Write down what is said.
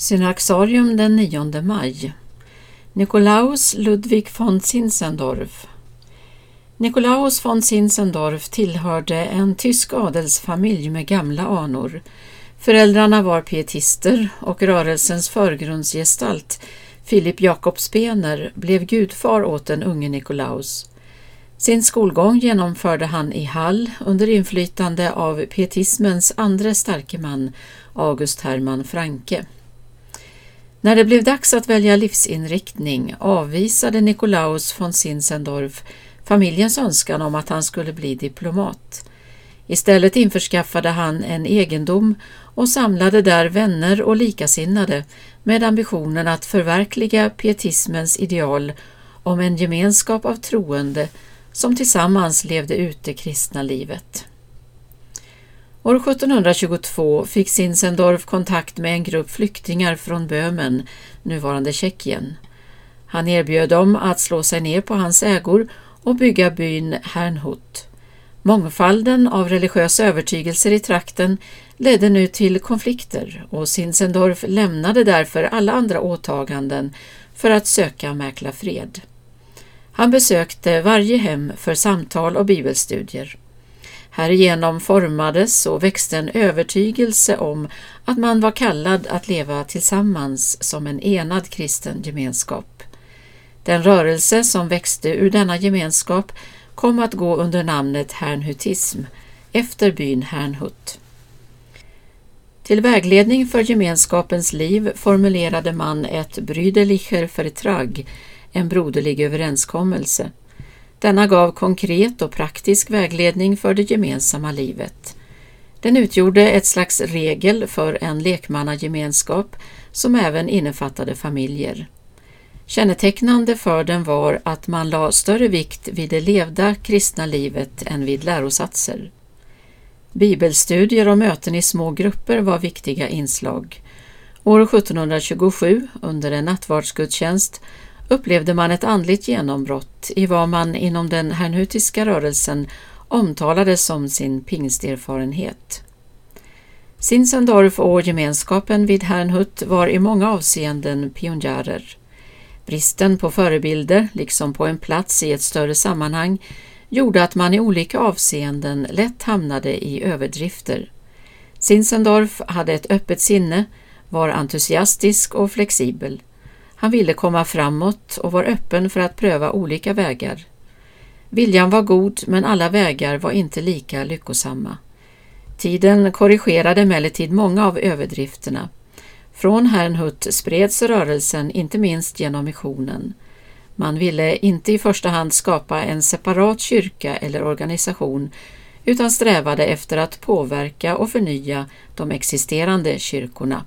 Synaxarium den 9 maj Nikolaus Ludwig von Zinzendorf Nikolaus von Zinzendorf tillhörde en tysk adelsfamilj med gamla anor. Föräldrarna var pietister och rörelsens förgrundsgestalt, Filip Jakob Spener, blev gudfar åt den unge Nikolaus. Sin skolgång genomförde han i Hall under inflytande av pietismens andra starke man, August Hermann Franke. När det blev dags att välja livsinriktning avvisade Nikolaus von Zinzendorf familjens önskan om att han skulle bli diplomat. Istället införskaffade han en egendom och samlade där vänner och likasinnade med ambitionen att förverkliga pietismens ideal om en gemenskap av troende som tillsammans levde ut det kristna livet. År 1722 fick Zinzendorf kontakt med en grupp flyktingar från Böhmen, nuvarande Tjeckien. Han erbjöd dem att slå sig ner på hans ägor och bygga byn Hernhut. Mångfalden av religiösa övertygelser i trakten ledde nu till konflikter och Zinzendorf lämnade därför alla andra åtaganden för att söka mäkla fred. Han besökte varje hem för samtal och bibelstudier. Härigenom formades och växte en övertygelse om att man var kallad att leva tillsammans som en enad kristen gemenskap. Den rörelse som växte ur denna gemenskap kom att gå under namnet Hernhutism efter byn Hernhut. Till vägledning för gemenskapens liv formulerade man ett Brüderlicher Vertrag, en broderlig överenskommelse. Denna gav konkret och praktisk vägledning för det gemensamma livet. Den utgjorde ett slags regel för en lekmannagemenskap som även innefattade familjer. Kännetecknande för den var att man la större vikt vid det levda kristna livet än vid lärosatser. Bibelstudier och möten i små grupper var viktiga inslag. År 1727, under en nattvardsgudstjänst, upplevde man ett andligt genombrott i vad man inom den hernhutiska rörelsen omtalade som sin pingsterfarenhet. Sinsendorf och gemenskapen vid Hernhut var i många avseenden pionjärer. Bristen på förebilder, liksom på en plats i ett större sammanhang, gjorde att man i olika avseenden lätt hamnade i överdrifter. Sinsendorf hade ett öppet sinne, var entusiastisk och flexibel. Han ville komma framåt och var öppen för att pröva olika vägar. Viljan var god, men alla vägar var inte lika lyckosamma. Tiden korrigerade emellertid många av överdrifterna. Från Hernhut spreds rörelsen inte minst genom missionen. Man ville inte i första hand skapa en separat kyrka eller organisation utan strävade efter att påverka och förnya de existerande kyrkorna.